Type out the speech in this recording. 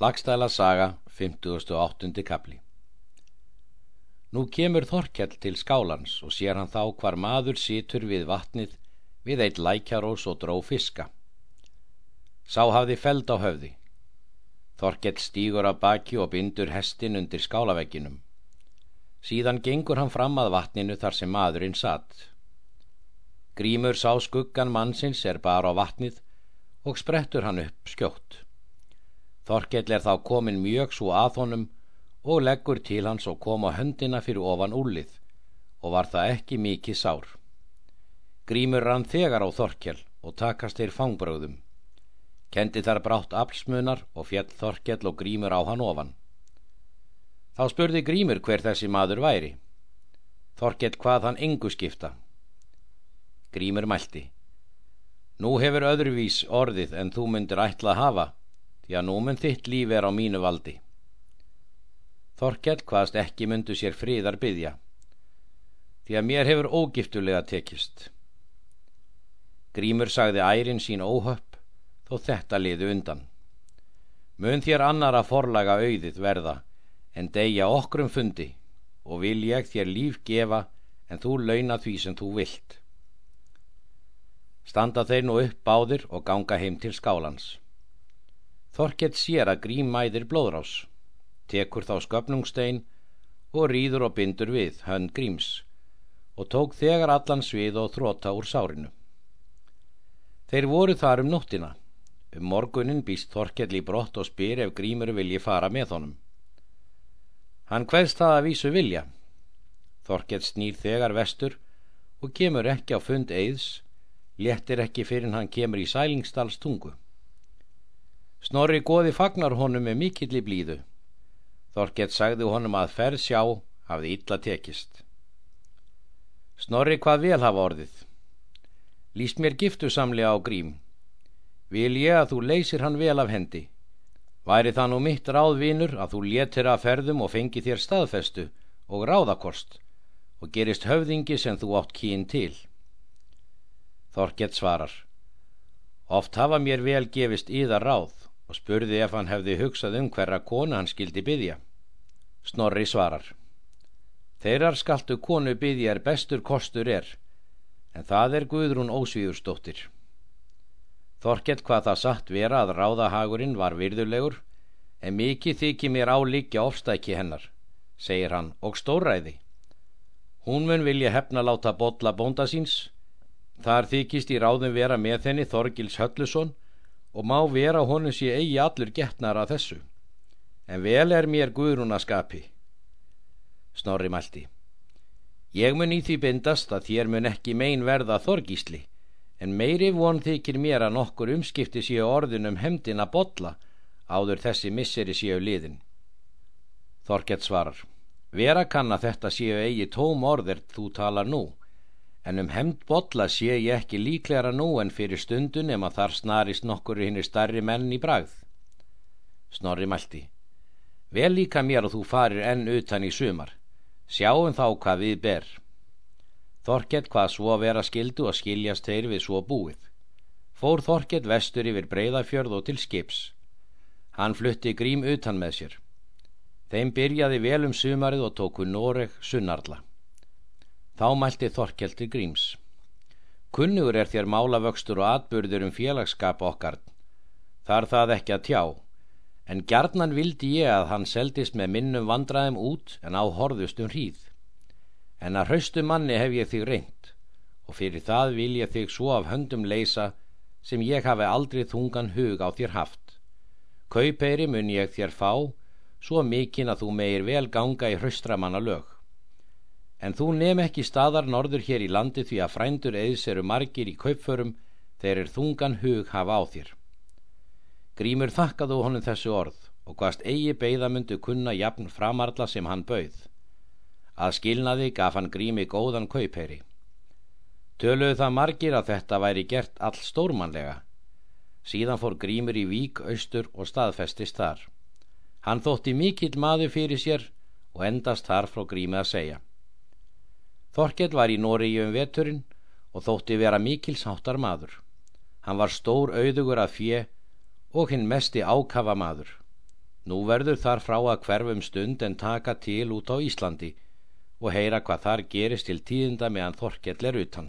Lagstæla saga, 58. kapli Nú kemur Þorkell til skálans og sér hann þá hvar maður situr við vatnið við eitt lækjarós og dró fiska. Sá hafði feld á höfði. Þorkell stígur af baki og bindur hestin undir skálavegginum. Síðan gengur hann fram að vatninu þar sem maðurinn satt. Grímur sá skuggan mannsins er bara á vatnið og sprettur hann upp skjótt. Þorkell er þá komin mjög svo að honum og leggur til hans og kom á höndina fyrir ofan úlið og var það ekki mikið sár. Grímur rann þegar á Þorkell og takast þeir fangbröðum. Kendi þar brátt aflsmunar og fjell Þorkell og Grímur á hann ofan. Þá spurði Grímur hver þessi maður væri. Þorkell hvað hann engu skipta. Grímur mælti. Nú hefur öðruvís orðið en þú myndir ætla að hafa því að nú mun þitt líf er á mínu valdi. Þorkell hvaðst ekki myndu sér fríðar byggja, því að mér hefur ógiftulega tekist. Grímur sagði ærin sín óhöpp, þó þetta liðu undan. Mun þér annara forlaga auðið verða, en degja okkrum fundi, og vil ég þér líf gefa, en þú launa því sem þú vilt. Standa þeir nú upp báðir og ganga heim til skálans. Þorkett sér að grímæðir blóðrás, tekur þá sköpnungstein og rýður og bindur við hönd gríms og tók þegar allan svið og þróta úr sárinu. Þeir voru þar um nóttina. Um morgunin býst Þorkell í brott og spyr ef grímur vilji fara með honum. Hann hveðst það að vísu vilja. Þorkell snýr þegar vestur og kemur ekki á fund eiðs, léttir ekki fyrir hann kemur í sælingstalstungu. Snorri goði fagnar honum með mikill í blíðu. Þorkett sagði honum að ferð sjá hafði illa tekist. Snorri hvað vel hafa orðið. Lýst mér giftu samlega á grím. Vil ég að þú leysir hann vel af hendi. Væri það nú mitt ráðvinur að þú létir að ferðum og fengi þér staðfestu og ráðakost og gerist höfðingi sem þú átt kín til. Þorkett svarar. Oft hafa mér vel gefist íðar ráð og spurði ef hann hefði hugsað um hverra konu hann skildi byggja. Snorri svarar. Þeirrar skaltu konu byggja er bestur kostur er, en það er Guðrún ósvíðurstóttir. Þorkett hvað það satt vera að ráðahagurinn var virðulegur, en mikið þykir mér álíkja ofstæki hennar, segir hann, og stóræði. Hún mun vilja hefna láta botla bónda síns, þar þykist í ráðum vera með henni Þorgils Höllusson, og má vera honum sé eigi allur getnar að þessu. En vel er mér guðrún að skapi Snorri mælti Ég mun í því bindast að þér mun ekki mein verða þorgísli en meiri von þykir mér að nokkur umskipti séu orðin um hemdin að botla áður þessi misseri séu liðin. Þorgett svarar Vera kann að þetta séu eigi tóm orðir þú talar nú en um hemd botla sé ég ekki líklegra nú en fyrir stundun ef maður þar snarist nokkur hinn er starri menn í bragð. Snorri mælti. Vel líka mér að þú farir enn utan í sumar. Sjáum þá hvað við ber. Þorkett hvað svo vera skildu og skiljast þeir við svo búið. Fór Þorkett vestur yfir breyðafjörð og til skips. Hann flutti grím utan með sér. Þeim byrjaði vel um sumarið og tóku Noreg sunnarla. Þá mælti Þorkelti Gríms. Kunnugur er þér málavöxtur og atbyrður um félagskap okkar. Þar það ekki að tjá. En gjarnan vildi ég að hann seldist með minnum vandraðum út en á horðustum hríð. En að hraustu manni hef ég þig reynd og fyrir það vil ég þig svo af höndum leysa sem ég hafi aldrei þungan hug á þér haft. Kaupeyri mun ég þér fá, svo mikinn að þú meir vel ganga í hraustramanna lög en þú nefn ekki staðar norður hér í landi því að frændur eðs eru margir í kaupförum þeir er þungan hug hafa á þér. Grímur þakkaðu honum þessu orð og hvaðst eigi beigðamundu kunna jafn framarla sem hann bauð. Að skilnaði gaf hann Grími góðan kaupherri. Töluðu það margir að þetta væri gert all stórmanlega. Síðan fór Grímur í vík, austur og staðfestist þar. Hann þótti mikill maður fyrir sér og endast þar frá Grími að segja. Þorkell var í Nóriði um veturinn og þótti vera mikilsáttar maður. Hann var stór auðugur af fjö og hinn mesti ákafa maður. Nú verður þar frá að hverfum stund en taka til út á Íslandi og heyra hvað þar gerist til tíðinda meðan Þorkell er utan.